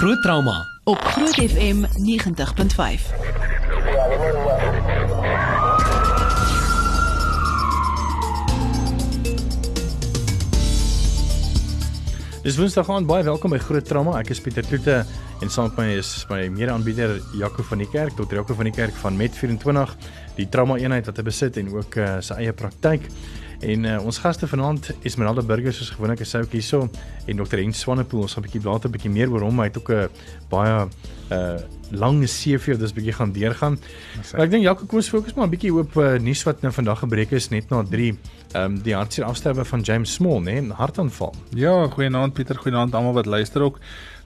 Groot Trauma op Groot FM 90.5. Dis Woensdag aan baie welkom by Groot Trauma. Ek is Pieter Kloete en saam met my is my mede-aanbieder Jaco van die Kerk, Dr. Jaco van die Kerk van Met24, die trauma eenheid wat hy besit en ook uh, sy eie praktyk. En uh, ons gaste vanaand is Menalda Burger soos gewoonlik is ook hierso en Dr. Hen Swanepoel ons gaan 'n bietjie later 'n bietjie meer oor hom hy het ook 'n baie uh lang CV dis bietjie gaan deurgaan. Maar ek dink Jaco kom ons fokus maar 'n bietjie op uh, nuus wat nou vandag gebreek is net na 3 ehm um, die hartseer afsterwe van James Small nê, nee, hartaanval. Ja, goeienaand Pieter, goeienaand almal wat luister ook.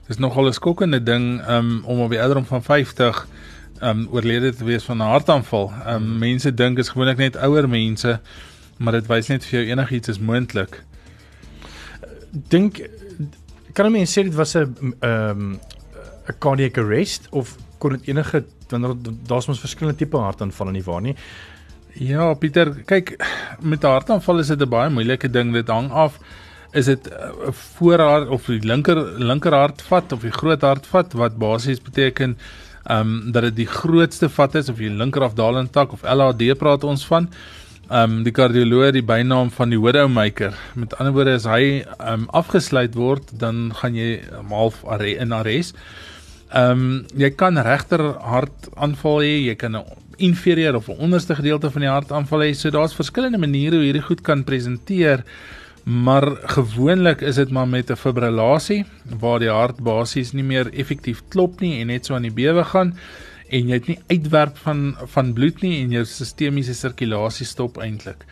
Dis nogal 'n skokkende ding um, om op die ouderdom van 50 ehm um, oorlede te wees van 'n hartaanval. Ehm um, mense dink is gewoonlik net ouer mense maar dit wys net vir jou enigiets is moontlik. Dink kan 'n mens sê dit was 'n ehm um, 'n cardiac arrest of kon dit enige wanneer daar's mos verskillende tipe hartaanvalle nie waar nie. Ja, Pieter, kyk met 'n hartaanval is dit 'n baie moeilike ding. Dit hang af is dit 'n uh, voorhart of die linker linkerhartvat of die groot hartvat wat basies beteken ehm um, dat dit die grootste vat is of die linkerafdalende tak of LAD praat ons van um die kardioloog die bynaam van die widowmaker. Met ander woorde as hy um afgesluit word, dan gaan jy half in arrest. Um jy kan regter hartaanval hê, jy kan 'n inferieur of 'n onderste gedeelte van die hartaanval hê. So daar's verskillende maniere hoe hierdie goed kan presenteer. Maar gewoonlik is dit maar met 'n fibrillasie waar die hart basies nie meer effektief klop nie en net so aan die bewe gaan en jy het nie uitwerp van van bloed nie en jou sistemiese sirkulasie stop eintlik.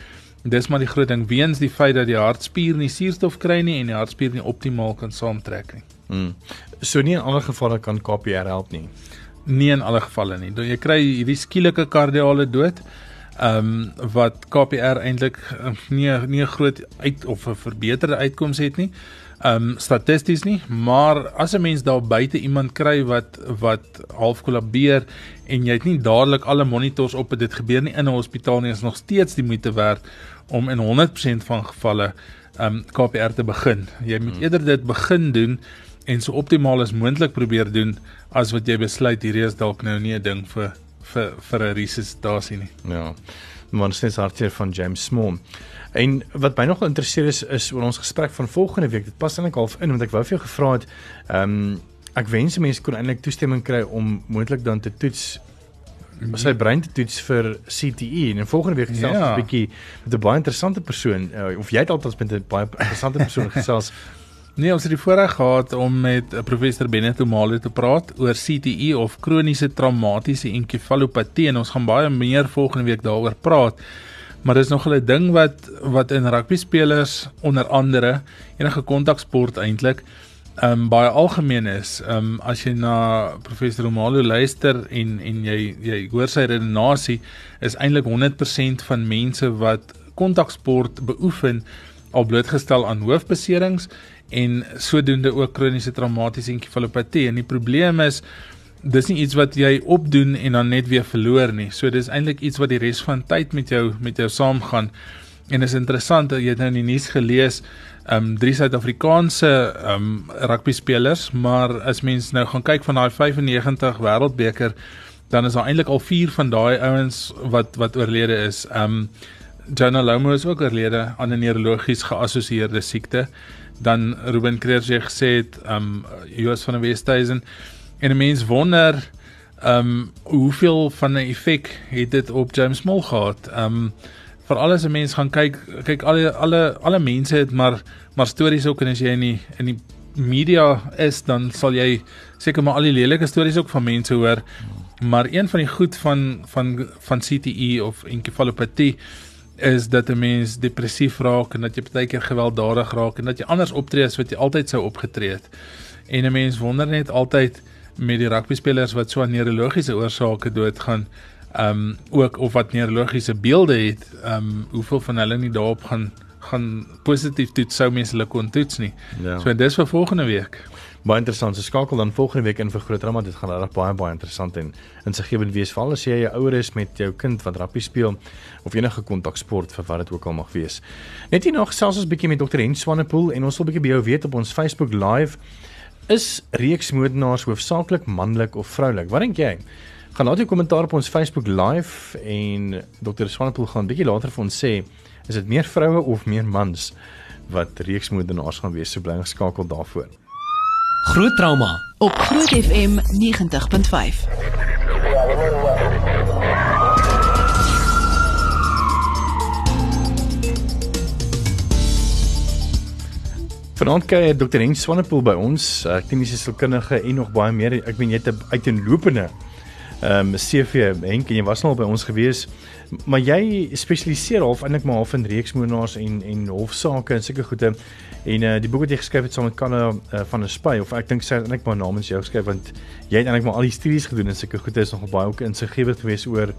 Dis maar die groot ding weens die feit dat die hartspier nie suurstof kry nie en die hartspier nie optimaal kan saamtrek nie. Mm. So nie in alle gevalle kan KPR help nie. Nie in alle gevalle nie. Jy kry hierdie skielike kardiale dood ehm um, wat KPR eintlik uh, nie nie 'n groot uit of 'n verbeterde uitkoms het nie um statisties nie, maar as 'n mens daar buite iemand kry wat wat half kollabeer en jy het nie dadelik alle monitors op dit gebeur nie in 'n hospitaal nie, is nog steeds die moeite werd om in 100% van gevalle um KPR te begin. Jy moet hmm. eerder dit begin doen en so optimaal as moontlik probeer doen as wat jy besluit hierdie is dalk nou nie 'n ding vir vir vir 'n resuscitasie nie. Ja. Maar steeds hartseer van James Small. En wat my nog interesseer is is oor ons gesprek van volgende week. Dit pas eintlik half in want ek wou vir jou gevra het ehm um, ek wens mense kon eintlik toestemming kry om moontlik dan te toets sy brein te toets vir CTE en in volgende week gesels ja. 'n bietjie met 'n baie interessante persoon uh, of jy het altyd met 'n baie interessante persoon gesels Nee, ons het die voorreg gehad om met eh, professor Bennett Omale te praat oor CTE of kroniese traumatiese enkefalopatie en ons gaan baie meer volgende week daaroor praat. Maar dis nog 'n ding wat wat in rugby spelers onder andere enige kontaksport eintlik ehm um, baie algemeen is. Ehm um, as jy na professor Romalo luister en en jy jy hoor sy redenasie is eintlik 100% van mense wat kontaksport beoefen al blootgestel aan hoofbeserings en sodoende ook kroniese traumatiese enkefalopatie en die probleem is dis nie iets wat jy opdoen en dan net weer verloor nie. So dis eintlik iets wat die res van tyd met jou met jou saamgaan. En is interessant dat jy nou in die nuus gelees um drie Suid-Afrikaanse um rugby spelers, maar as mens nou gaan kyk van daai 95 wêreldbeker, dan is daar eintlik al 4 van daai ouens wat wat oorlede is. Um Jonah Lomo is ook oorlede aan 'n neurologies geassosieerde siekte. Dan Ruben Kreerje gesê het um Joos van der Westhuizen En 'n mens wonder ehm um, hoeveel van 'n effek het dit op James Small gehad? Ehm um, vir alles 'n mens gaan kyk kyk alle alle alle mense het maar maar stories ook en as jy in die in die media is dan sal jy seker maar al die lelike stories ook van mense hoor. Maar een van die goed van van van CTE of enkefalopatie is dat 'n mens depressief raak en dat jy baie keer gewelddadig raak en dat jy anders optree as wat jy altyd sou opgetree het. En 'n mens wonder net altyd met die rugby spelers wat so aan neurologiese oorsake doodgaan, ehm um, ook of wat neurologiese beelde het, ehm um, hoeveel van hulle nie daarop gaan gaan positief toets sou mense hulle kon toets nie. Ja. So dis vir volgende week. Baie interessant. So skakel dan volgende week in vir groot drama. Dit gaan regtig baie baie interessant en insiggewend wees veral as jy 'n ouer is met jou kind wat rugby speel of enige kontaksport vir wat dit ook al mag wees. Net hier nog gesels ons bietjie met Dr. Hen Swanepoel en ons wil bietjie by jou weet op ons Facebook live Is reeksmoordenaars hoofsaaklik manlik of vroulik? Wat dink jy? Gaan laat jou kommentaar op ons Facebook live en Dr. Swanepoel gaan bietjie later vir ons sê, is dit meer vroue of meer mans wat reeksmoordenaars gaan wees? So bly geskakel daarvoor. Groot trauma op Groot FM 90.5. Vanaand kyk Dr. Henk Swanepoel by ons, uh, kliniese sielkundige en nog baie meer. Ek meen jy het 'n uiteenlopende ehm um, CV Henk en jy was nou al by ons gewees, maar jy spesialiseer half eintlik maar half in reeksmoordenaars en en hofsaake en sulke goede. En uh, die boek wat jy geskryf het saam met Kanna uh, van 'n spy of ek dink sy het eintlik maar namens jou geskryf want jy het eintlik maar al die studies gedoen en sulke goede is nogal baie ook insiggewend geweest oor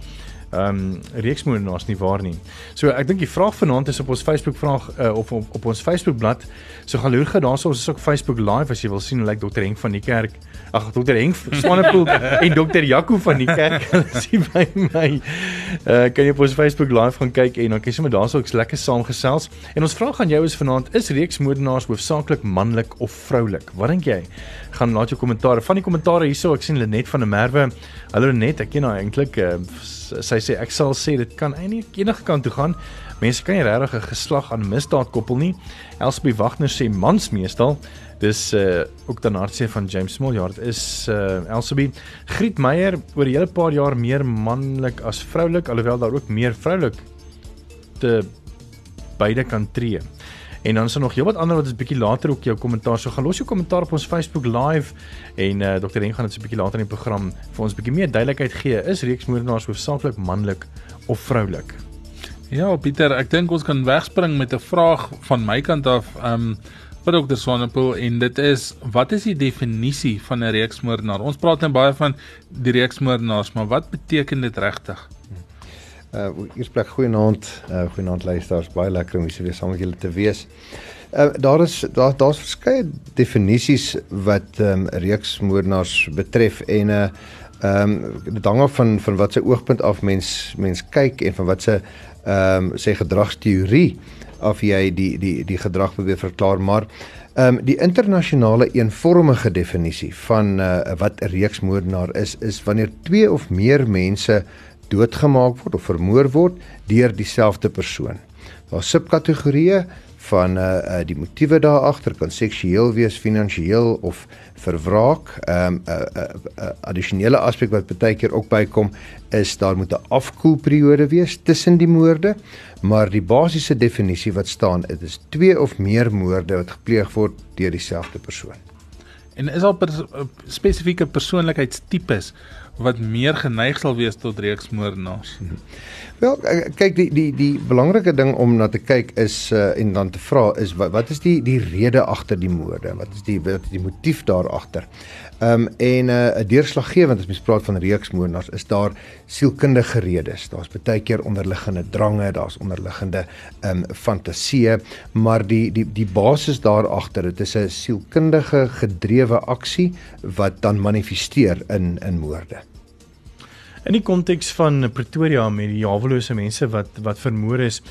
ehm um, reeksmoordenaars nie waar nie. So ek dink die vraag vanaand is op ons Facebook vraag uh, of op, op ons Facebook bladsy. So gaan loer gou daarso ons is ook Facebook live as jy wil sien hoe lyk Dr Henk van die kerk. Ag Dr Henk Swanepoel en Dr Jaco van die kerk sien by my. Uh, kan jy op ons Facebook live gaan kyk en dan kan jy sommer daarso ook lekker saamgesels. En ons vraag aan jou is vanaand is reeksmoordenaars hoofsaaklik manlik of vroulik? Wat dink jy? Gaan laat jou kommentaar. Van die kommentare hierso ek sien Lenet van der Merwe. Hallo Lenet, ek ken haar eintlik uh, sy sê ek sal sê dit kan eintlik enige kant toe gaan. Mense kan nie regtig 'n geslag aan misdaad koppel nie. Elsbie Wagner sê mans meestal. Dis uh ook dan hartseer van James Smolyard is uh Elsbie Griet Meyer oor 'n hele paar jaar meer manlik as vroulik alhoewel daar ook meer vroulik te beide kan tree. En dan is daar nog heelwat ander wat is bietjie later ook jou kommentaar. So gaan los jou kommentaar op ons Facebook live en uh, Dr. Ren gaan dit so 'n bietjie later in die program vir ons bietjie meer duidelikheid gee. Is reeksmoordenaars hoofsaaklik manlik of vroulik? Ja, Pieter, ek dink ons kan wegspring met 'n vraag van my kant af. Ehm um, vir Dr. Swanepoel en dit is wat is die definisie van 'n reeksmoordenaar? Ons praat net baie van die reeksmoordenaars, maar wat beteken dit regtig? Uh eers plek goeienaand, uh goeienaand luisteraars, baie lekker om hier saam met julle te wees. Uh daar is daar daar's verskeie definisies wat ehm um, reeksmoordenaars betref en uh ehm um, dit hang af van van wat se oogpunt af mens mens kyk en van wat se ehm um, sê gedragsteorie of jy die die die gedrag probeer verklaar maar ehm um, die internasionale eenvormige definisie van uh wat 'n reeksmoordenaar is is wanneer twee of meer mense doodgemaak word of vermoor word deur dieselfde persoon. Daar subkategorieë van uh, die motiewe daar agter kan seksueel wees, finansiëel of verwraak. Ehm um, 'n uh, uh, uh, addisionele aspek wat baie keer ook bykom is daar moet 'n afkoelperiode wees tussen die moorde, maar die basiese definisie wat staan, dit is twee of meer moorde wat gepleeg word deur dieselfde persoon. En is daar pers spesifieke persoonlikheidstipes wat meer geneig sal wees tot reeksmoordenaars? Mhm. Wel, kyk die die die belangrike ding om na te kyk is uh, en dan te vra is wat wat is die die rede agter die moorde? Wat is die wat is die motief daar agter? Ehm um, en eh, 'n uh, deurslaggewend as mens praat van reeksmoordenaars is daar sielkundige redes. Daar's baie keer onderliggende drange, daar's onderliggende ehm um, fantasieë, maar die die die basis daar agter, dit is 'n sielkundige gedrewe aksie wat dan manifesteer in in moorde. In die konteks van Pretoria met die jawelose mense wat wat vermoor is,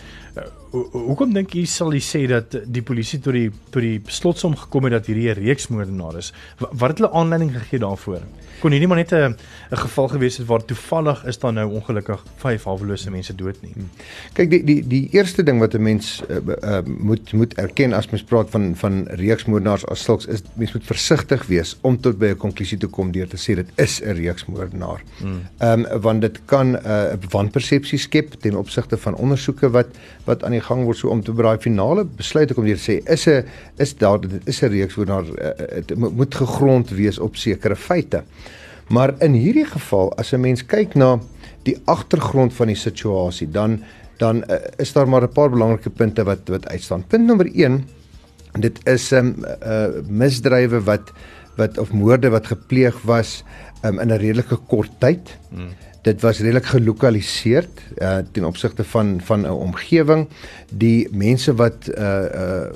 hoekom dink u sal u sê dat die polisie tot die tot die slotsom gekom het dat hierdie 'n reeksmoordenaar is? Wat, wat het hulle aanleiding gegee daarvoor? Kon hierdie maar net 'n 'n geval gewees het waar toevallig is daar nou ongelukkig vyf hawelose mense dood nie. Hmm. Kyk die die die eerste ding wat 'n mens uh, uh, moet moet erken as mens praat van van reeksmoordenaars as sulks is mens moet versigtig wees om tot by 'n konklusie te kom deur te sê dit is 'n reeksmoordenaar. Hmm. Ehm um, want dit kan 'n uh, wanpersepsie skep ten opsigte van ondersoeke wat wat aan die gang word so om te braai finale besluit ek om weer sê is 'n is daar is 'n reeks waar daar uh, moet gegrond wees op sekere feite. Maar in hierdie geval as 'n mens kyk na die agtergrond van die situasie dan dan uh, is daar maar 'n paar belangrike punte wat wat uitstaan. Punt nommer 1 dit is 'n um, uh, misdrywe wat wat of moorde wat gepleeg was um, in 'n redelike kort tyd. Hmm dit was redelik gelokaliseer uh, ten opsigte van van 'n omgewing die mense wat uh uh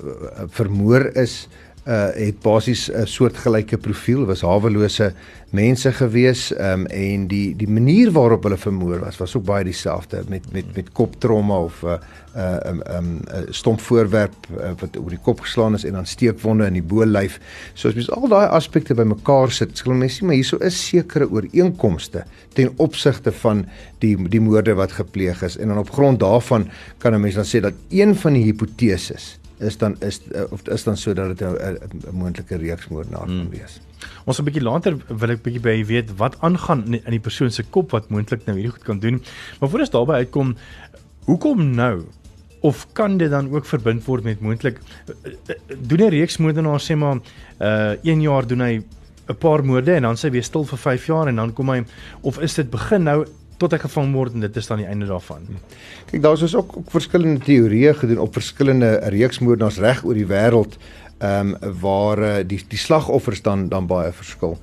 vermoor is uh het basies 'n soortgelyke profiel, was hawelose mense gewees um, en die die manier waarop hulle vermoor was was ook baie dieselfde met met met koptromme of 'n uh, 'n uh, 'n um, um, stomp voorwerp uh, wat oor die kop geslaan is en dan steekwonde in die bolyf. So as mens al daai aspekte bymekaar sit, sal mens sien maar hierso is sekere ooreenkomste ten opsigte van die die moorde wat gepleeg is en dan op grond daarvan kan 'n mens dan sê dat een van die hipoteses is dan is of is dan sodat dit 'n moontlike reeksmoordenaar kan hmm. wees. Ons 'n bietjie later wil ek bietjie by weet wat aangaan in die persoon se kop wat moontlik nou hierdie goed kan doen. Maar voor ons daarby uitkom, hoekom nou? Of kan dit dan ook verbind word met moontlik doen 'n reeksmoordenaar sê maar uh 1 jaar doen hy 'n paar moorde en dan sê hy weer stil vir 5 jaar en dan kom hy of is dit begin nou tot hy gevang word en dit is dan die einde daarvan. Kyk, daar's dus ook, ook verskillende teorieë gedoen op verskillende reeksmoordenaars reg oor die wêreld ehm um, waar uh, die die slagoffers dan dan baie verskil.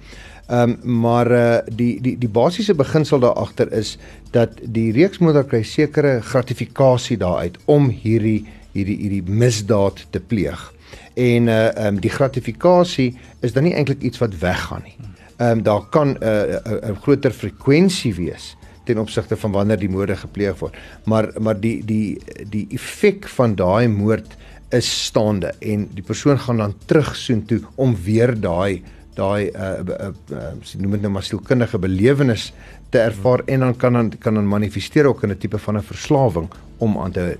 Ehm um, maar uh, die die die basiese beginsel daar agter is dat die reeksmoordenaar kry sekere gratifikasie daaruit om hierdie hierdie hierdie misdaad te pleeg. En uh ehm um, die gratifikasie is dan nie eintlik iets wat weggaan nie. Ehm um, daar kan 'n uh, 'n groter frekwensie wees ten opsigte van wanneer die moorde gepleeg word. Maar maar die die die effek van daai moord is staande en die persoon gaan dan terug soontoe om weer daai daai uh, uh, uh, noem dit nou maar sielkundige belewenis te ervaar en dan kan dan kan dan manifesteer ook in 'n tipe van 'n verslawing om aan te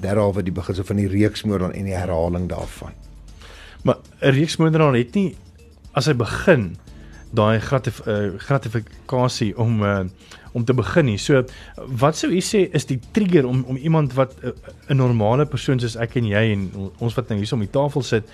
derhalwe die beginsel van die reeksmoord en die herhaling daarvan. Maar 'n reeksmoord dan het nie as hy begin daai gratif, uh, gratifikasie om uh, om te begin nie. So wat sou u sê is die trigger om om iemand wat eh, 'n uh, normale persoon soos ek en jy en ons wat nou hier om die tafel sit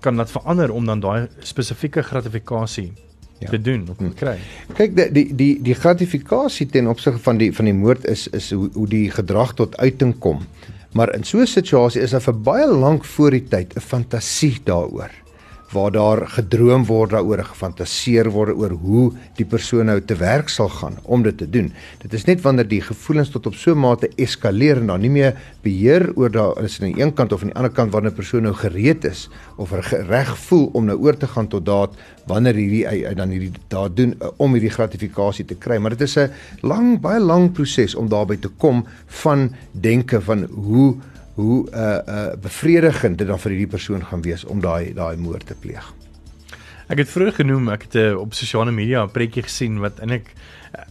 kan laat verander om dan daai spesifieke gratifikasie ja. te doen of te hm. kry. Kyk die die die die gratifikasie ten opsigte van die van die moord is is hoe hoe die gedrag tot uiting kom. Maar in so 'n situasie is daar vir baie lank voor die tyd 'n fantasie daaroor waar daar gedroom word daaroor, gefantaseer word oor hoe die persoon nou te werk sal gaan om dit te doen. Dit is net wanneer die gevoelens tot op so 'n mate eskaleer en dan nie meer beheer oor daar is aan die een kant of aan die ander kant wanneer 'n persoon nou gereed is of reg voel om nou oor te gaan tot daad wanneer hierdie dan hierdie daad doen uh, om hierdie gratifikasie te kry. Maar dit is 'n lang baie lang proses om daarby te kom van denke van hoe hoe uh uh bevredigend dit dan vir hierdie persoon gaan wees om daai daai moord te pleeg. Ek het vroeër genoem, ek het uh, op sosiale media 'n prentjie gesien wat eintlik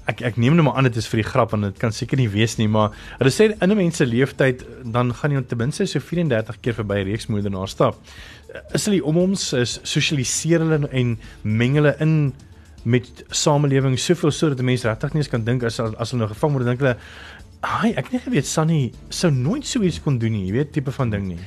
ek ek neem nou maar aan dit is vir die grap want dit kan seker nie wees nie, maar hulle sê in 'n mens se leeftyd dan gaan jy ten minste so 34 keer verby 'n reeksmoordenaar stap. Is hulle om ons is sosialiseer hulle en meng hulle in met samelewing soveel sodat mense regtig nie eens kan dink as as hulle nou gevang word dink hulle Ai, ek het nie geweet Sunny sou nooit so iets kon doen nie, jy weet tipe van ding nie.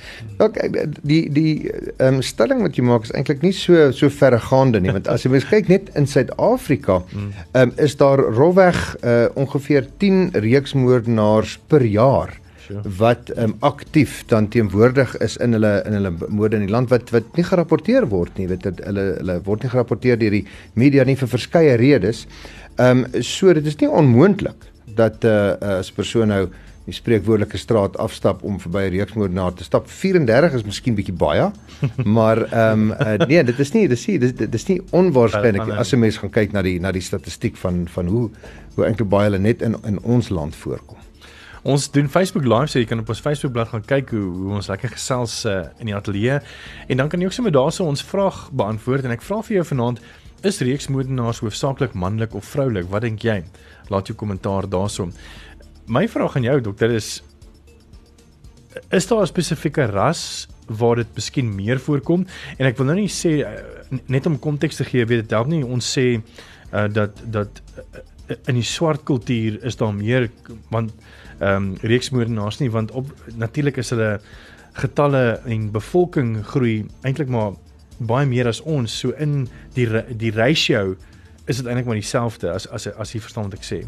Ok, die die ehm um, stelling wat jy maak is eintlik nie so so verregaande nie, want as jy mens kyk net in Suid-Afrika, hmm. ehm um, is daar rofweg uh, ongeveer 10 reeksmoordenaars per jaar wat ehm um, aktief dan teenwoordig is in hulle in hulle moorde in die land wat wat nie gerapporteer word nie, weet dit hulle hulle word nie gerapporteer deur die media nie vir verskeie redes. Ehm um, so dit is nie onmoontlik dat 'n uh, uh, as 'n persoon nou die spreekwoordelike straat afstap om verby 'n reeksmoordenaar te stap 34 is miskien bietjie baie maar ehm um, uh, nee dit is nie dis nie dis, dis nie onwaarskynlik as 'n mens gaan kyk na die na die statistiek van van hoe hoe eintlik baie hulle net in in ons land voorkom. Ons doen Facebook Live so jy kan op ons Facebook bladsy gaan kyk hoe hoe ons lekker gesels uh, in die ateljee. En dan kan jy ook sommer daarso ons vraag beantwoord en ek vra vir jou vanaand is reeksmoordenaars hoofsaaklik manlik of vroulik? Wat dink jy laat jou kommentaar daarso. My vraag aan jou dokter is is daar 'n spesifieke ras waar dit miskien meer voorkom? En ek wil nou nie sê eh, net om konteks te gee weet dit help nie. Ons sê uh, dat dat uh, in die swart kultuur is daar meer want ehm um, reeksmoordenaars nie want op natuurlik is hulle getalle en bevolking groei eintlik maar baie meer as ons. So in die die ratio is dit eintlik maar dieselfde as as as jy verstaan wat ek sê.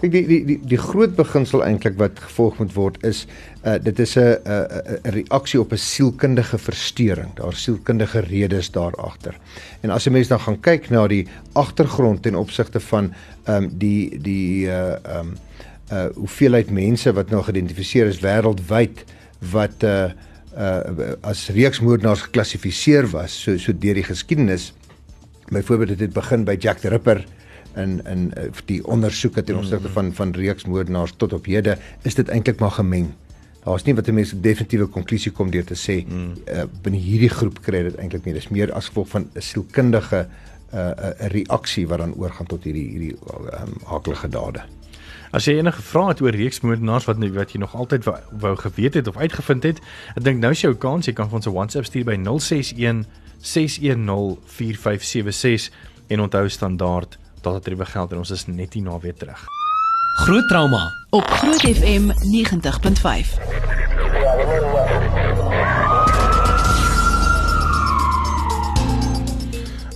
Kyk die die die die groot beginsel eintlik wat gevolg moet word is uh dit is 'n 'n reaksie op 'n sielkundige verstoring. Daar sielkundige redes daar agter. En as 'n mens dan gaan kyk na die agtergrond ten opsigte van ehm um, die die uh ehm um, uh hoeveelheid mense wat nou geïdentifiseer is wêreldwyd wat uh uh as reeksmoordenaars geklassifiseer was so so deur die geskiedenis. Byvoorbeeld dit het begin by Jack the Ripper in in uh, die ondersoeke ten opsigte van van reeksmoordenaars tot op hede is dit eintlik maar gemeng. Daar's nie wat 'n mens definitiewe konklusie kom deur te sê mm. uh, binne hierdie groep kry dit eintlik nie. Dis meer as gevolg van 'n sielkundige 'n uh, 'n reaksie wat dan oorgaan tot hierdie hierdie um, akelige dade. As jy enige vrae het oor reeksmoordenaars wat nou wat jy nog altyd wou, wou geweet het of uitgevind het, ek dink nou is jou kans, jy kan vir ons 'n WhatsApp stuur by 061 610 4576 en onthou standaard dat dit er geld en ons is net hier na weer terug. Groot trauma op Groot FM 90.5.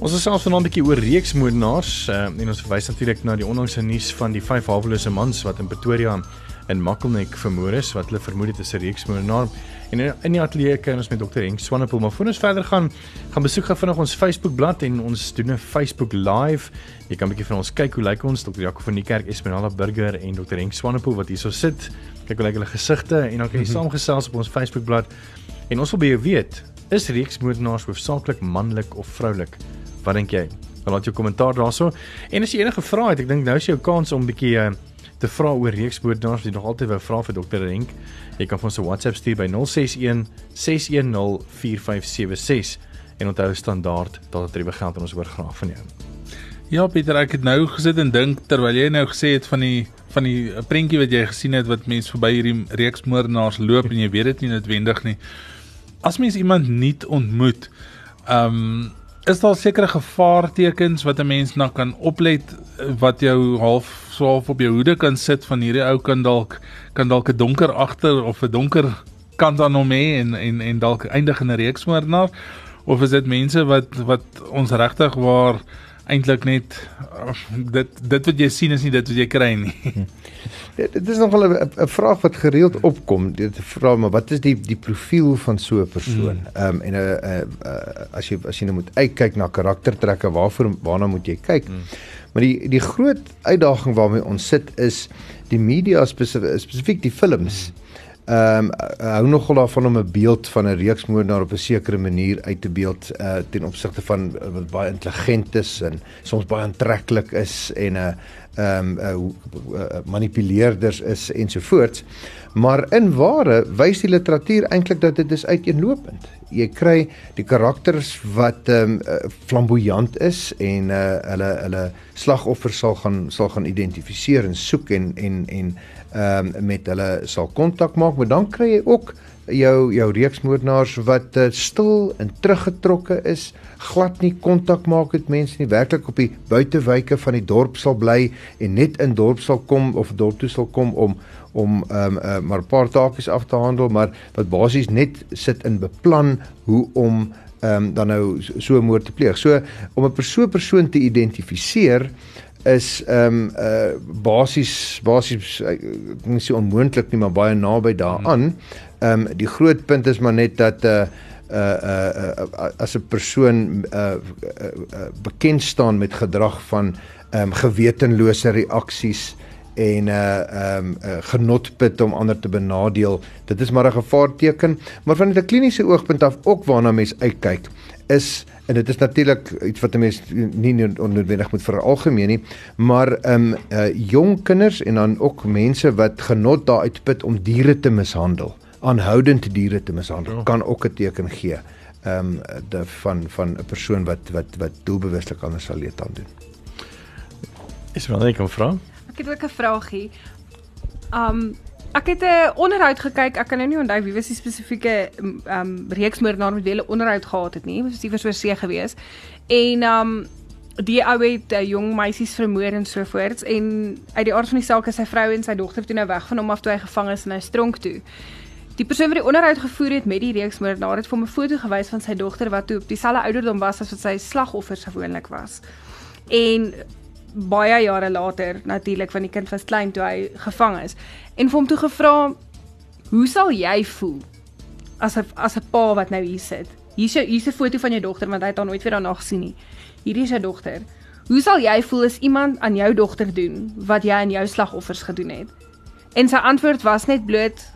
Ons is selfs vanaand 'n bietjie oor reeksmoordenaars uh, en ons verwys natuurlik na die onlangse nuus van die vyf hawelose mans wat in Pretoria in Makkelnek vermoor is wat hulle vermoed het is 'n reeksmoordenaar. En in die ateljee kan ons met Dr. Henk Swanepoel maar voor ons verder gaan, gaan besoek gou vinnig ons Facebook bladsy en ons doen 'n Facebook live. Jy kan 'n bietjie van ons kyk hoe lyk ons Dr. Jaco van die kerk Esmeralda Burger en Dr. Henk Swanepoel wat hierso sit. Kyk hoe lyk hulle gesigte en dan kan jy saamgesels op ons Facebook bladsy. En ons wil by jou weet, is reeksmoordenaars hoofsaaklik manlik of vroulik? Wat dink jy? Laat jou kommentaar daarso. En as jy enige vrae het, ek dink nou is jou kans om 'n bietjie uh, te vra oor reeksmoordenaars, jy nog altyd wou vra vir dokter Renk. Jy kan vir ons 'n WhatsApp stuur by 061 610 4576 en onthou standaard dat dit rewe geld en ons hoor graag van jou. Ja Pieter, ek het nou gesit en dink terwyl jy nou gesê het van die van die prentjie wat jy gesien het wat mense verby hierdie reeksmoordenaars loop en jy weet dit nie noodwendig nie. As mens iemand nuut ontmoet, ehm um, is daar sekere gevaartekens wat 'n mens na kan oplet wat jou half swaaf op jou hoede kan sit van hierdie ou kan dalk kan dalk 'n donker agter of 'n donker kant aan hom hê en en en dalk eindig in 'n reeksmoordenaar? Of is dit mense wat wat ons regtig waar eintlik net dit dit wat jy sien is nie dit wat jy kry nie. dit is nogal 'n vraag wat gereeld opkom. Dit vra maar wat is die die profiel van so 'n persoon? Hmm. Ehm mm. um, en 'n uh, uh, uh, as jy as jy nou moet uitkyk na karaktertrekke, waarvoor waarna moet jy kyk? Mm. Maar die die groot uitdaging waarmee ons sit is die media spesifiek spesifiek die films. Ehm um, hou nogal daarvan om 'n beeld van 'n reeksmoordenaar op 'n sekere manier uit te beeld uh, ten opsigte van uh, wat baie intelligent is en soms baie aantreklik is en 'n uh, ehm um, uh, uh, manipuleerders is ensovoorts. Maar in ware wys die literatuur eintlik dat dit is uiteenlopend. Jy kry die karakters wat ehm um, flamboyant is en uh, hulle hulle slagoffers sal gaan sal gaan identifiseer en soek en en en ehm um, met hulle sal kontak maak, maar dan kry jy ook jou jou reeksmoordenaars wat uh, stil en teruggetrokke is, glad nie kontak maak met mense nie, werklik op die buitewyke van die dorp sal bly en net in dorp sal kom of dorp toe sal kom om om ehm um, uh, maar 'n paar taakies af te handel, maar wat basies net sit in beplan hoe om ehm um, dan nou so 'n moord te pleeg. So om 'n persoon persoon te identifiseer is ehm um, uh basies basies ek nie so onmoontlik nie maar baie naby daaraan. Ehm um, die groot punt is maar net dat uh uh uh, uh as 'n persoon uh, uh, uh bekend staan met gedrag van ehm um, gewetenlose reaksies en uh ehm um, uh, genotput om ander te benadeel. Dit is maar 'n gevaarteken, maar van 'n kliniese oogpunt af ook waarna mens uitkyk is en dit is natuurlik iets wat 'n mens nie onnodig moet veralgemeen nie, maar ehm um, uh, jong kinders en dan ook mense wat genot daaruit put om diere te mishandel, aanhoudend diere te mishandel, ja. kan ook 'n teken gee ehm um, de van van 'n persoon wat wat wat doelbewuslik anders sal leed aan doen. Is wel net 'n vraag. Ek het ook 'n vraagie. Um Ek het 'n onderhoud gekyk. Ek kan nou nie onthou wie was die spesifieke ehm um, reeksmoordenaar met wie hulle onderhoud gehad het nie. Dit was iewers oor see gewees. En ehm um, die ou het uh, jong meisies vermoor en so voort en uit die aard van die saak is sy vrou en sy dogter toe nou weg van hom af toe hy gevang is in 'n stronk toe. Die persoon wat die onderhoud gevoer het met die reeksmoordenaar het vir 'n foto gewys van sy dogter wat toe op dieselfde ouderdom was as wat sy slagoffer gewoonlik was. En baie jare later natuurlik van die kind was klein toe hy gevang is en vir hom toe gevra hoe sal jy voel as 'n as 'n pa wat nou hier sit hier's jou hier's 'n foto van jou dogter want hy het haar nooit weer daarna gesien nie hierdie is jou dogter hoe sal jy voel as iemand aan jou dogter doen wat jy aan jou slagoffers gedoen het en sy antwoord was net bloot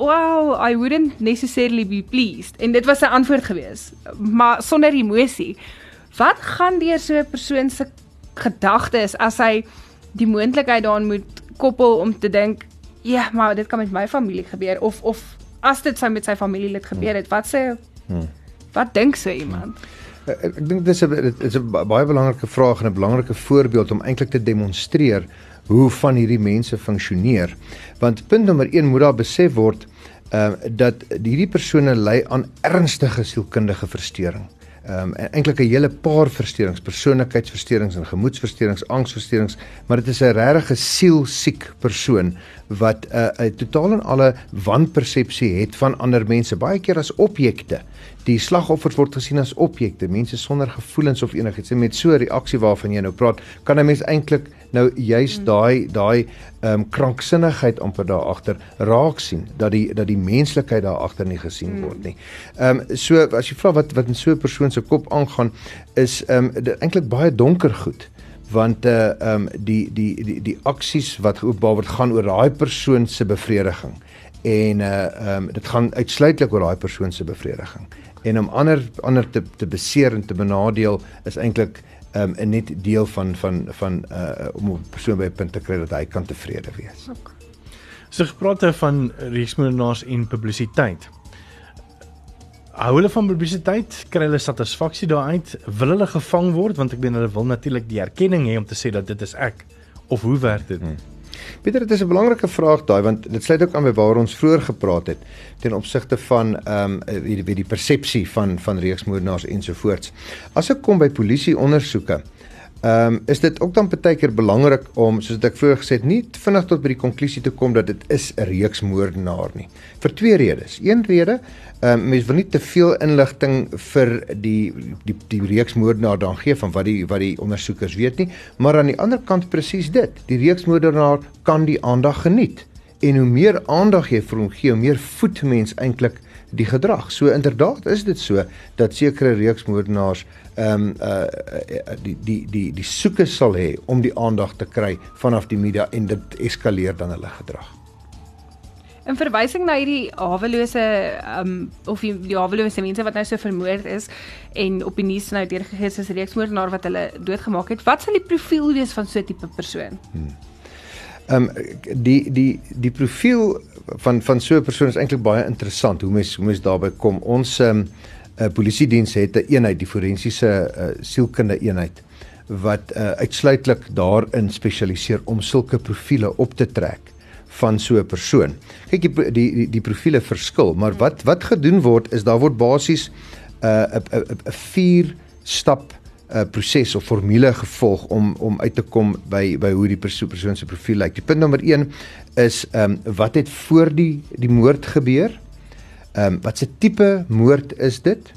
well, I wouldn't necessarily be pleased. En dit was sy antwoord gewees, maar sonder emosie. Wat gaan deur so 'n persoon se gedagtes as hy die moontlikheid daaraan moet koppel om te dink, ja, maar dit kan met my familie gebeur of of as dit sou met sy familielid gebeur het, wat sê Hmm. wat dink so iemand? Ek, ek dink dis 'n dit is 'n ba- baie belangrike vraag en 'n belangrike voorbeeld om eintlik te demonstreer hoe van hierdie mense funksioneer. Want punt nommer 1 moet daar besef word ehm uh, dat hierdie persone ly aan ernstige sielkundige verstoring. Ehm um, eintlik 'n hele paar versteurings, persoonlikheidsversteurings en gemoedsversteurings, angsversteurings, maar dit is 'n regte sielsiek persoon wat 'n uh, 'n totaal en alle wanpersepsie het van ander mense, baie keer as objekte. Die slagoffers word gesien as objekte, mense sonder gevoelens of enigiets. En met so 'n reaksie waarvan jy nou praat, kan 'n mens eintlik nou juis daai daai ehm um, kranksinnigheid amper daar agter raak sien dat die dat die menslikheid daar agter nie gesien word nie. Ehm um, so as jy vra wat wat in so 'n persoon se kop aangaan is ehm um, eintlik baie donker goed. Want uh ehm um, die die die die aksies wat geopenbaar word gaan oor daai persoon se bevrediging. En uh ehm um, dit gaan uitsluitlik oor daai persoon se bevrediging. En om ander ander te te beseer en te benadeel is eintlik um, net deel van van van uh om 'n persoon by 'n punt te kry dat hy kan tevrede wees. So gepraat het van reeksmoordenaars en publisiteit. Hou hulle van publisiteit? Kry hulle satisfaksie daaruit? Wil hulle gevang word want ek meen hulle wil natuurlik die erkenning hê om te sê dat dit is ek of hoe werk dit? Hmm. Pieter, dit is 'n belangrike vraag daai want dit sluit ook aan by waar ons vroeër gepraat het ten opsigte van ehm um, die die, die persepsie van van reeksmoordenaars ensovoorts. As ek kom by polisie ondersoeke, ehm um, is dit ook dan baie keer belangrik om soos ek vroeër gesê het, nie vinnig tot by die konklusie te kom dat dit is 'n reeksmoordenaar nie. Vir twee redes. Een rede, ehm um, mens wil nie te veel inligting vir die die die reeksmoordenaar dan gee van wat die wat die ondersoekers weet nie, maar aan die ander kant presies dit. Die reeksmoordenaar kan die aandag geniet. En hoe meer aandag jy vir hom gee, hoe meer voed mens eintlik die gedrag. So inderdaad is dit so dat sekere reeksmoordenaars ehm um, uh, die die die die soeke sal hê om die aandag te kry vanaf die media en dit eskaleer dan hulle gedrag. In verwysing na hierdie hawelose um of die, die hawelose mense wat nou so vermoord is en op die nuus nou deurgegee is as reeksmoordenaar wat hulle doodgemaak het, wat sal die profiel wees van so 'n tipe persoon? Ehm um, die die die profiel van van so 'n persoon is eintlik baie interessant hoe mens hoe mens daarby kom. Ons ehm um, 'n uh, polisiediens het 'n eenheid, die forensiese uh, sielkunde eenheid wat uh, uitsluitlik daarin spesialiseer om sulke profile op te trek van so 'n persoon. Kyk die die die, profile verskil, maar wat wat gedoen word is daar word basies 'n 'n 'n 'n vier stap 'n uh, proses of formule gevolg om om uit te kom by by hoe die persoon, persoon se profiel lyk. Die punt nommer 1 is ehm um, wat het voor die die moord gebeur? Ehm um, wat se tipe moord is dit?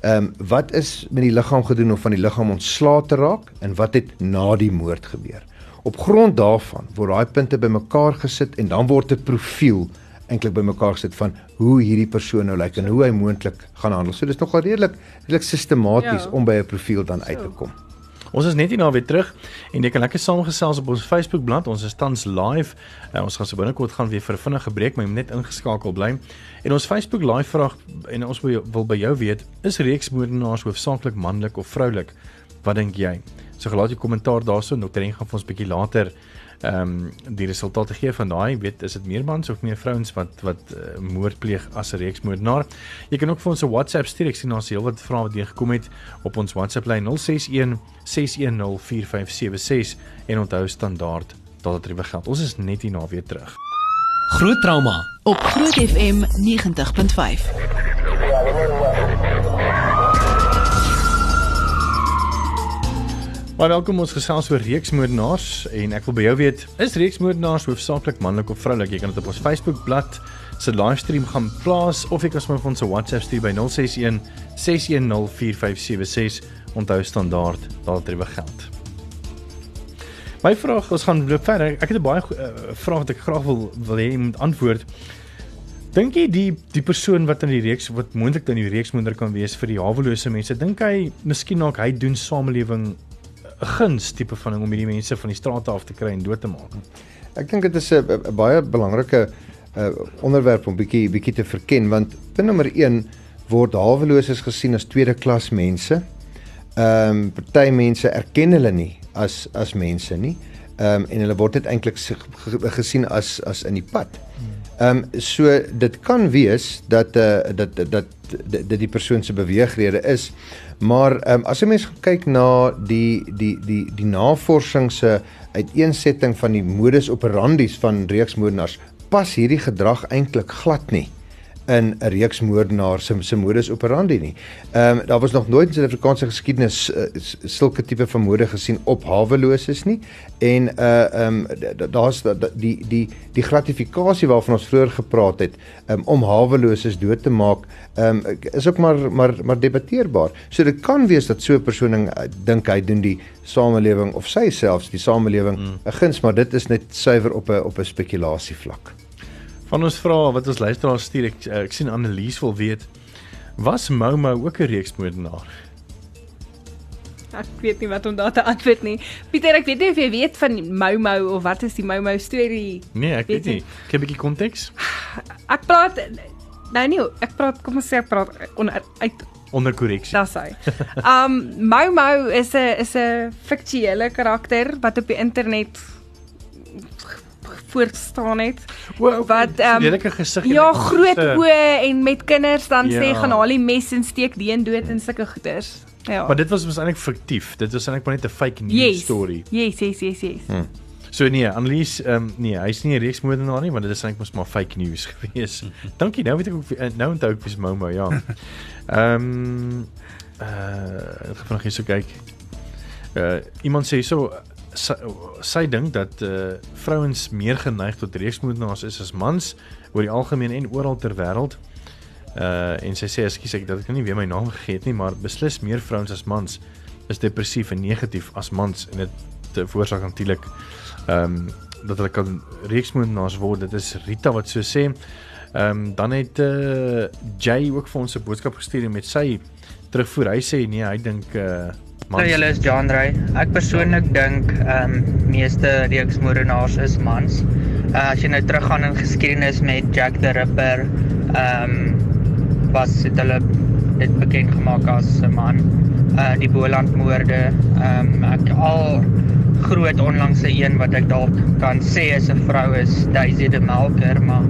Ehm um, wat is met die liggaam gedoen om van die liggaam ontslae te raak en wat het na die moord gebeur? Op grond daarvan word daai punte bymekaar gesit en dan word 'n profiel eintlik bymekaar gesit van hoe hierdie persoon nou lyk en hoe hy moontlik gaan handel. So dis nogal redelik redelik sistematies Ja. om by 'n profiel dan uit te kom. Ons is net hier na weer terug en jy kan lekker saamgesels op ons Facebookblad. Ons is tans live. Uh, ons gaan so binnekort gaan weer vir 'n vinnige breek, maar jy moet net ingeskakel bly. En ons Facebook live vraag en ons wil, wil by jou weet, is reeksmoordenaars hoofsaaklik manlik of vroulik? Wat dink jy? So gelaat jou kommentaar daarso. Dr. Ren gaan vir ons bietjie later ehm um, die resultate gee van daai, weet is dit meer mans of meer vrouens wat wat uh, moord pleeg as 'n reeksmoordenaar. Jy kan ook vir ons 'n WhatsApp stuur. Ek sien daar's heelwat vrae wat deurgekom het op ons WhatsApp lyn 061 610 4576 en onthou standaard dat dit geld. Ons is net hier na weer terug. Groot trauma op Groot FM 90.5. Maar welkom ons gesels oor reeksmoordenaars en ek wil by jou weet, is reeksmoordenaars hoofsaaklik manlik of vroulik? Jy kan dit op ons Facebook bladsy se livestream gaan plaas of jy kan sommer vir ons 'n WhatsApp stuur by 061 610 4576. Onthou standaard, daar tref geld. My vraag, ons gaan loop verder. Ek het 'n baie uh, vraag wat ek graag wil wil hê jy moet antwoord. Dink jy die die persoon wat in die reeks wat moontlik dan die reeksmoeder kan wees vir die hawelose mense, dink hy miskien ook hy doen samelewing 'n guns tipe van ding om hierdie mense van die strate af te kry en dood te maak. Ek dink dit is 'n 'n baie belangrike uh onderwerp om bietjie bietjie te verken want punt nommer 1 word haweloses gesien as tweede klas mense. Ehm um, party mense erken hulle nie as as mense nie. Ehm um, en hulle word dit eintlik gesien as as in die pad. Ehm um, so dit kan wees dat uh dat dat dit die persoon se beweegrede is. Maar ehm um, as jy mens kyk na die die die die navorsing se uiteensetting van die modus operandi's van reeksmoordenaars, pas hierdie gedrag eintlik glad nie in 'n reeks moordenaars se se modus operandi nie. Ehm um, daar was nog nooit in Suid-Afrikaanse geskiedenis uh, sulke tipe van moorde gesien op haweloses nie en uh ehm um, daar's die die die gratifikasie waarvan ons vroeër gepraat het um, om haweloses dood te maak ehm um, is ook maar maar maar debatteerbaar. So dit kan wees dat so 'n persoon uh, dink hy doen die samelewing of sy selfs die samelewing 'n mm. guns, maar dit is net suiwer op 'n op 'n spekulasie vlak. Van ons vra wat ons luisteraars stuur, ek, ek sien Annelies wil weet, was Momo ook 'n reeksmoordenaar? Ek weet nie wat om daar te antwoord nie. Pieter, ek weet nie of jy weet van Momo of wat is die Momo storie? Nee, ek weet, weet nie. Ek het 'n bietjie konteks. Ek praat nou nie, ek praat kom ons sê ek praat onder uit onder korreksie. Dis hy. Um Momo is 'n is 'n fiksionele karakter wat op die internet voorstaan het. Wow, wat ehm um, gesig Ja, groot oë en met kinders dan ja. sê gaan haal die mes en steek die een dood en sulke goeters. Ja. Maar dit was mos eintlik fiktief. Dit was eintlik maar net 'n fake news yes. story. Yes, yes, yes, yes. Hmm. So nee, Annelies, ehm um, nee, hy's nie 'n reeksmoordenaar nie, want dit is eintlik mos maar fake news gewees. Dankie. Nou weet ek ook eh, nou onthou ek wie's Momo, ja. Ehm um, uh ek gaan nog eens so kyk. Uh iemand sê so sy, sy dink dat eh uh, vrouens meer geneig tot reeksmoordenaars is as mans oor die algemeen en oral ter wêreld. Eh uh, en sy sê ekskuus ek dat ek nie weer my naam gegee het nie, maar beslis meer vrouens as mans is depressief en negatief as mans en dit veroorsaak natuurlik ehm um, dat hulle kan reeksmoordenaars word. Dit is Rita wat so sê. Ehm um, dan het eh uh, Jay ook vir ons 'n boodskap gestuur met sy terugvoer. Hy sê nee, hy dink eh uh, mans. Nou julle is Ray. Ek persoonlik dink ehm um, meeste reeksmoordenaars is mans. Uh, as jy nou teruggaan in geskiedenis met Jack the Ripper, ehm um, was dit hulle dit bekend gemaak as 'n man. Uh die Boland moorde, ehm um, ek al groot onlangse een wat ek dalk kan sê is 'n vrou is Daisy de Melker, maar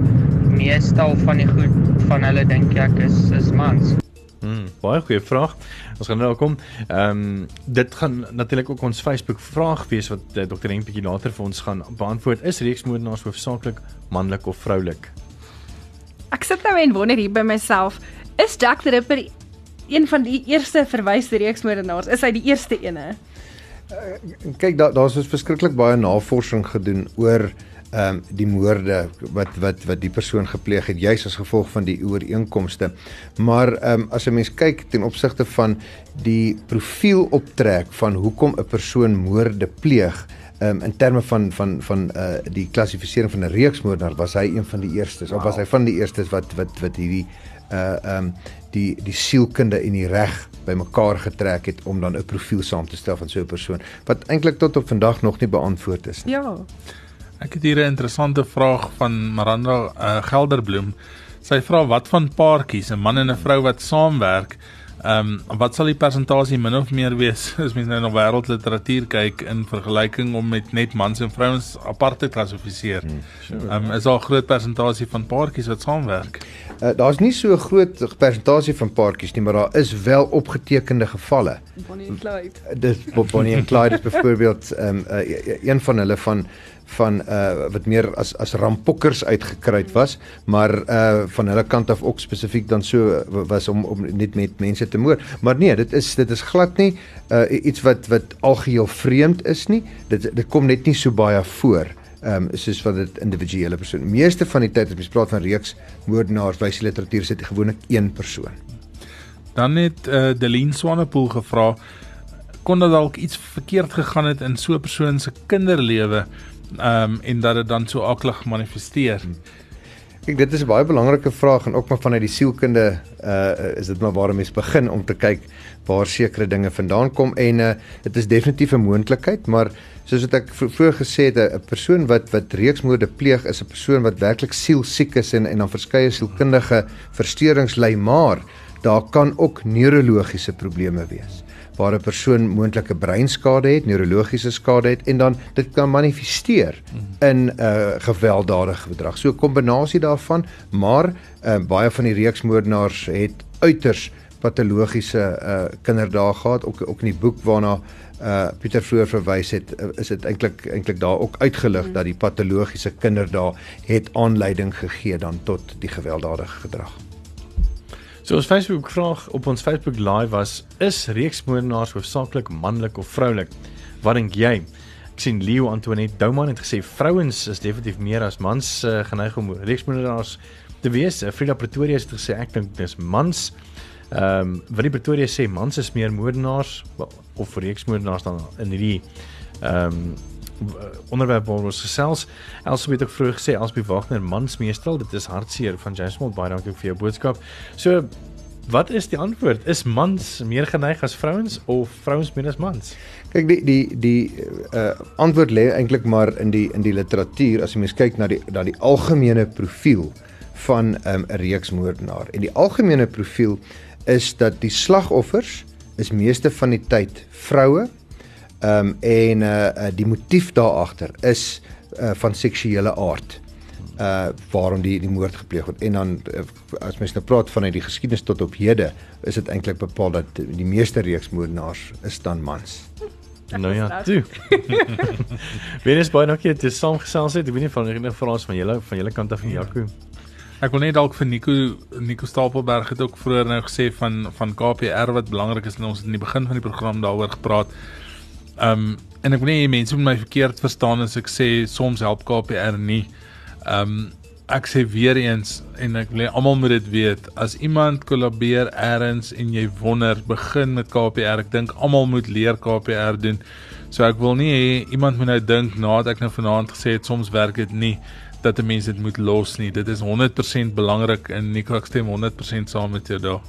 meestal van die goed van hulle dink ek is is mans. Hmm, baie goeie vraag. Ons gaan nou kom. Ehm um, dit gaan natuurlik ook ons Facebook vraag wees wat uh, Dr. Henk bietjie later vir ons gaan beantwoord. Is reeksmoordenaars hoofsaaklik manlik of vroulik? Ek sit nou en wonder hier by myself, is Jack the Ripper een van die eerste verwyste reeksmoordenaars? Is hy die eerste ene? Uh, kyk daar daar's dus verskriklik baie navorsing gedoen oor ehm um, die moorde wat wat wat die persoon gepleeg het juis as gevolg van die ooreenkomste. Maar ehm um, as 'n mens kyk ten opsigte van die profiel optrek van hoekom 'n persoon moorde pleeg Um, in terme van van van uh die klassifisering van 'n reeksmoordenaar was hy een van die eerstes wow. of was hy van die eerstes wat wat wat hierdie uh um die die sielkunde en die reg bymekaar getrek het om dan 'n profiel saam te stel van so 'n persoon wat eintlik tot op vandag nog nie beantwoord is nie. Ja. Ek het hier 'n interessante vraag van Miranda uh, Gelderbloem. Sy vra wat van paartjies, 'n man en 'n vrou wat saamwerk, ehm um, wat sal die persentasie min of meer wees as mens nou na wêreldliteratuur kyk in vergelyking om met net mans en vrouens apart te klassifiseer? Hmm, ehm um, is daar 'n groot persentasie van paartjies wat saamwerk? Uh, Daar's nie so 'n groot persentasie van paartjies nie, maar daar is wel opgetekende gevalle. Bonnie en Clyde. Dis Bonnie en Clyde is byvoorbeeld ehm um, uh, een van hulle van van uh wat meer as as rampokkers uitgekruid was, maar uh van hulle kant af ook spesifiek dan so was om om net met mense te moord. Maar nee, dit is dit is glad nie uh iets wat wat algeheel vreemd is nie. Dit dit kom net nie so baie voor. Ehm um, soos wat dit individuele persoon. Meeste van die tyd as jy praat van reeks moordenaars, wys die literatuur sê dit gewoonlik een persoon. Dan het uh Deline Swanepoel gevra kon dit dalk iets verkeerd gegaan het in so 'n persoon se kinderlewe ehm um, en dat dit dan so aklig manifesteer. Kyk, dit is 'n baie belangrike vraag en ook maar vanuit die sielkunde uh is dit maar waar 'n mens begin om te kyk waar sekere dinge vandaan kom en uh dit is definitief 'n moontlikheid, maar soos wat ek vroeër gesê het, 'n persoon wat wat reeksmoorde pleeg is 'n persoon wat werklik sielsiek is en en dan verskeie sielkundige versteurings ly, maar daar kan ook neurologiese probleme wees waar 'n persoon moontlike breinskade het, neurologiese skade het en dan dit kan manifesteer in 'n uh, gewelddadige gedrag. So 'n kombinasie daarvan, maar uh, baie van die reeksmoordenaars het uiters patologiese uh, kinderdae gehad ook ook in die boek waarna uh Pieter vroeër verwys het is dit eintlik eintlik daar ook uitgelig dat die patologiese kinderdae het aanleiding gegee dan tot die gewelddadige gedrag. So ons Facebook vraag op ons Facebook live was is reeksmoordenaars hoofsaaklik manlik of vroulik? Wat dink jy? Ek sien Leo Antoinette Douman het gesê vrouens is definitief meer as mans uh, geneig om reeksmoordenaars te wees. Uh, Frida Pretoria het gesê ek dink dis mans. Ehm um, wat die Pretoria sê mans is meer moordenaars of reeksmoordenaars dan in hierdie ehm um, onderwerp waar ons gesels. Elsbeth het ook vroeër gesê Elsbeth Wagner mansmeester, dit is hartseer van James Bond. Baie dankie vir jou boodskap. So wat is die antwoord? Is mans meer geneig as vrouens of vrouens meer as mans? Kyk die die die uh antwoord lê eintlik maar in die in die literatuur as jy mens kyk na die na die algemene profiel van ehm, 'n um, reeksmoordenaar. En die algemene profiel is dat die slagoffers is meeste van die tyd vroue Ehm um, en uh, die motief daar agter is uh van seksuele aard. Uh waarom die die moord gepleeg word. En dan uh, as mens nou praat vanuit die geskiedenis tot op hede, is dit eintlik bepaal dat die meeste reeksmoordenaars is dan mans. Nou ja, toe. Wees baie dankie dat jy saamgesels het. Ek weet nie van enige vrae van julle van julle kant af van Jaco. Ek wil net dalk vir Nico Nico Stapelberg het ook vroeër nou gesê van van KPR wat belangrik is en ons het in die begin van die program daaroor gepraat. Ehm um, en ek wil nie mense moet my verkeerd verstaan as ek sê soms help KPR nie. Ehm um, ek sê weer eens en ek wil almal moet dit weet as iemand kollabeer eers en jy wonder begin met KPR. Ek dink almal moet leer KPR doen. So ek wil nie hê iemand moet nou dink nadat ek nou vanaand gesê het soms werk dit nie dat 'n mens dit moet los nie. Dit is 100% belangrik en ek stem 100% saam met jou daar.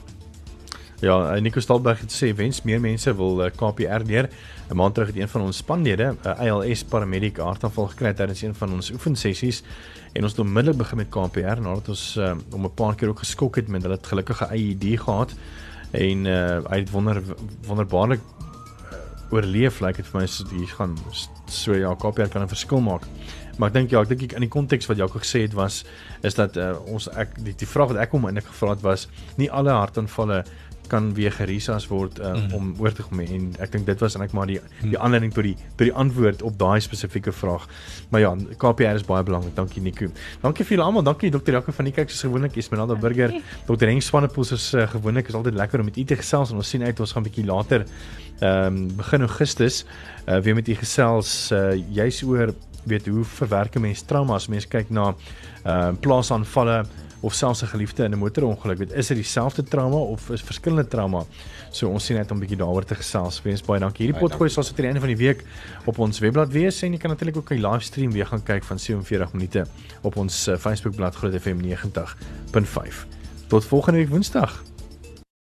Ja, Nico Stalberg het sê wens meer mense wil uh, KPR leer. 'n Maand terug het een van ons spanlede, 'n uh, ALS paramedic, hartaanval gekry tydens een van ons oefensessies en ons het onmiddellik begin met KPR nadat ons om 'n paar keer ook geskok het met hulle het gelukkige IED gehad en uh, hy het wonder wonderbaarlik oorleef lyk like dit vir my so hier gaan so ja KPR kan 'n verskil maak. Maar ek dink ja, ek dink in die konteks wat Jaco gesê het was is dat uh, ons ek die, die vraag wat ek hom eintlik gevra het was nie alle hartaanvalle kan weer gerisas word uh, mm. om oor te kom en ek dink dit was eintlik maar die die mhm. aanleiding tot die tot die antwoord op daai spesifieke vraag. Maar ja, KPR is baie belangrik. Dankie Nico. Dankie vir julle almal. Dankie Dr. Jaco van die kyk soos gewoonlik Esmeralda Burger. Dr. Henk Swanepoel is uh, gewoonlik is altyd lekker om met u te gesels en ons sien uit ons gaan 'n bietjie later ehm um, begin Augustus uh, weer met u gesels uh, juis oor weet hoe verwerk mense trauma as mense kyk na ehm uh, plaasaanvalle of selfs 'n geliefde in 'n motorongeluk, weet is dit dieselfde trauma of is verskillende trauma? So ons sien net om 'n bietjie daaroor te gesels. Wees baie dankie. Hierdie potgooi sal aan die einde van die week op ons webblad wees en jy kan natuurlik ook 'n livestream weer gaan kyk van 47 minute op ons uh, Facebookblad Groot FM 90.5. Tot volgende week Woensdag.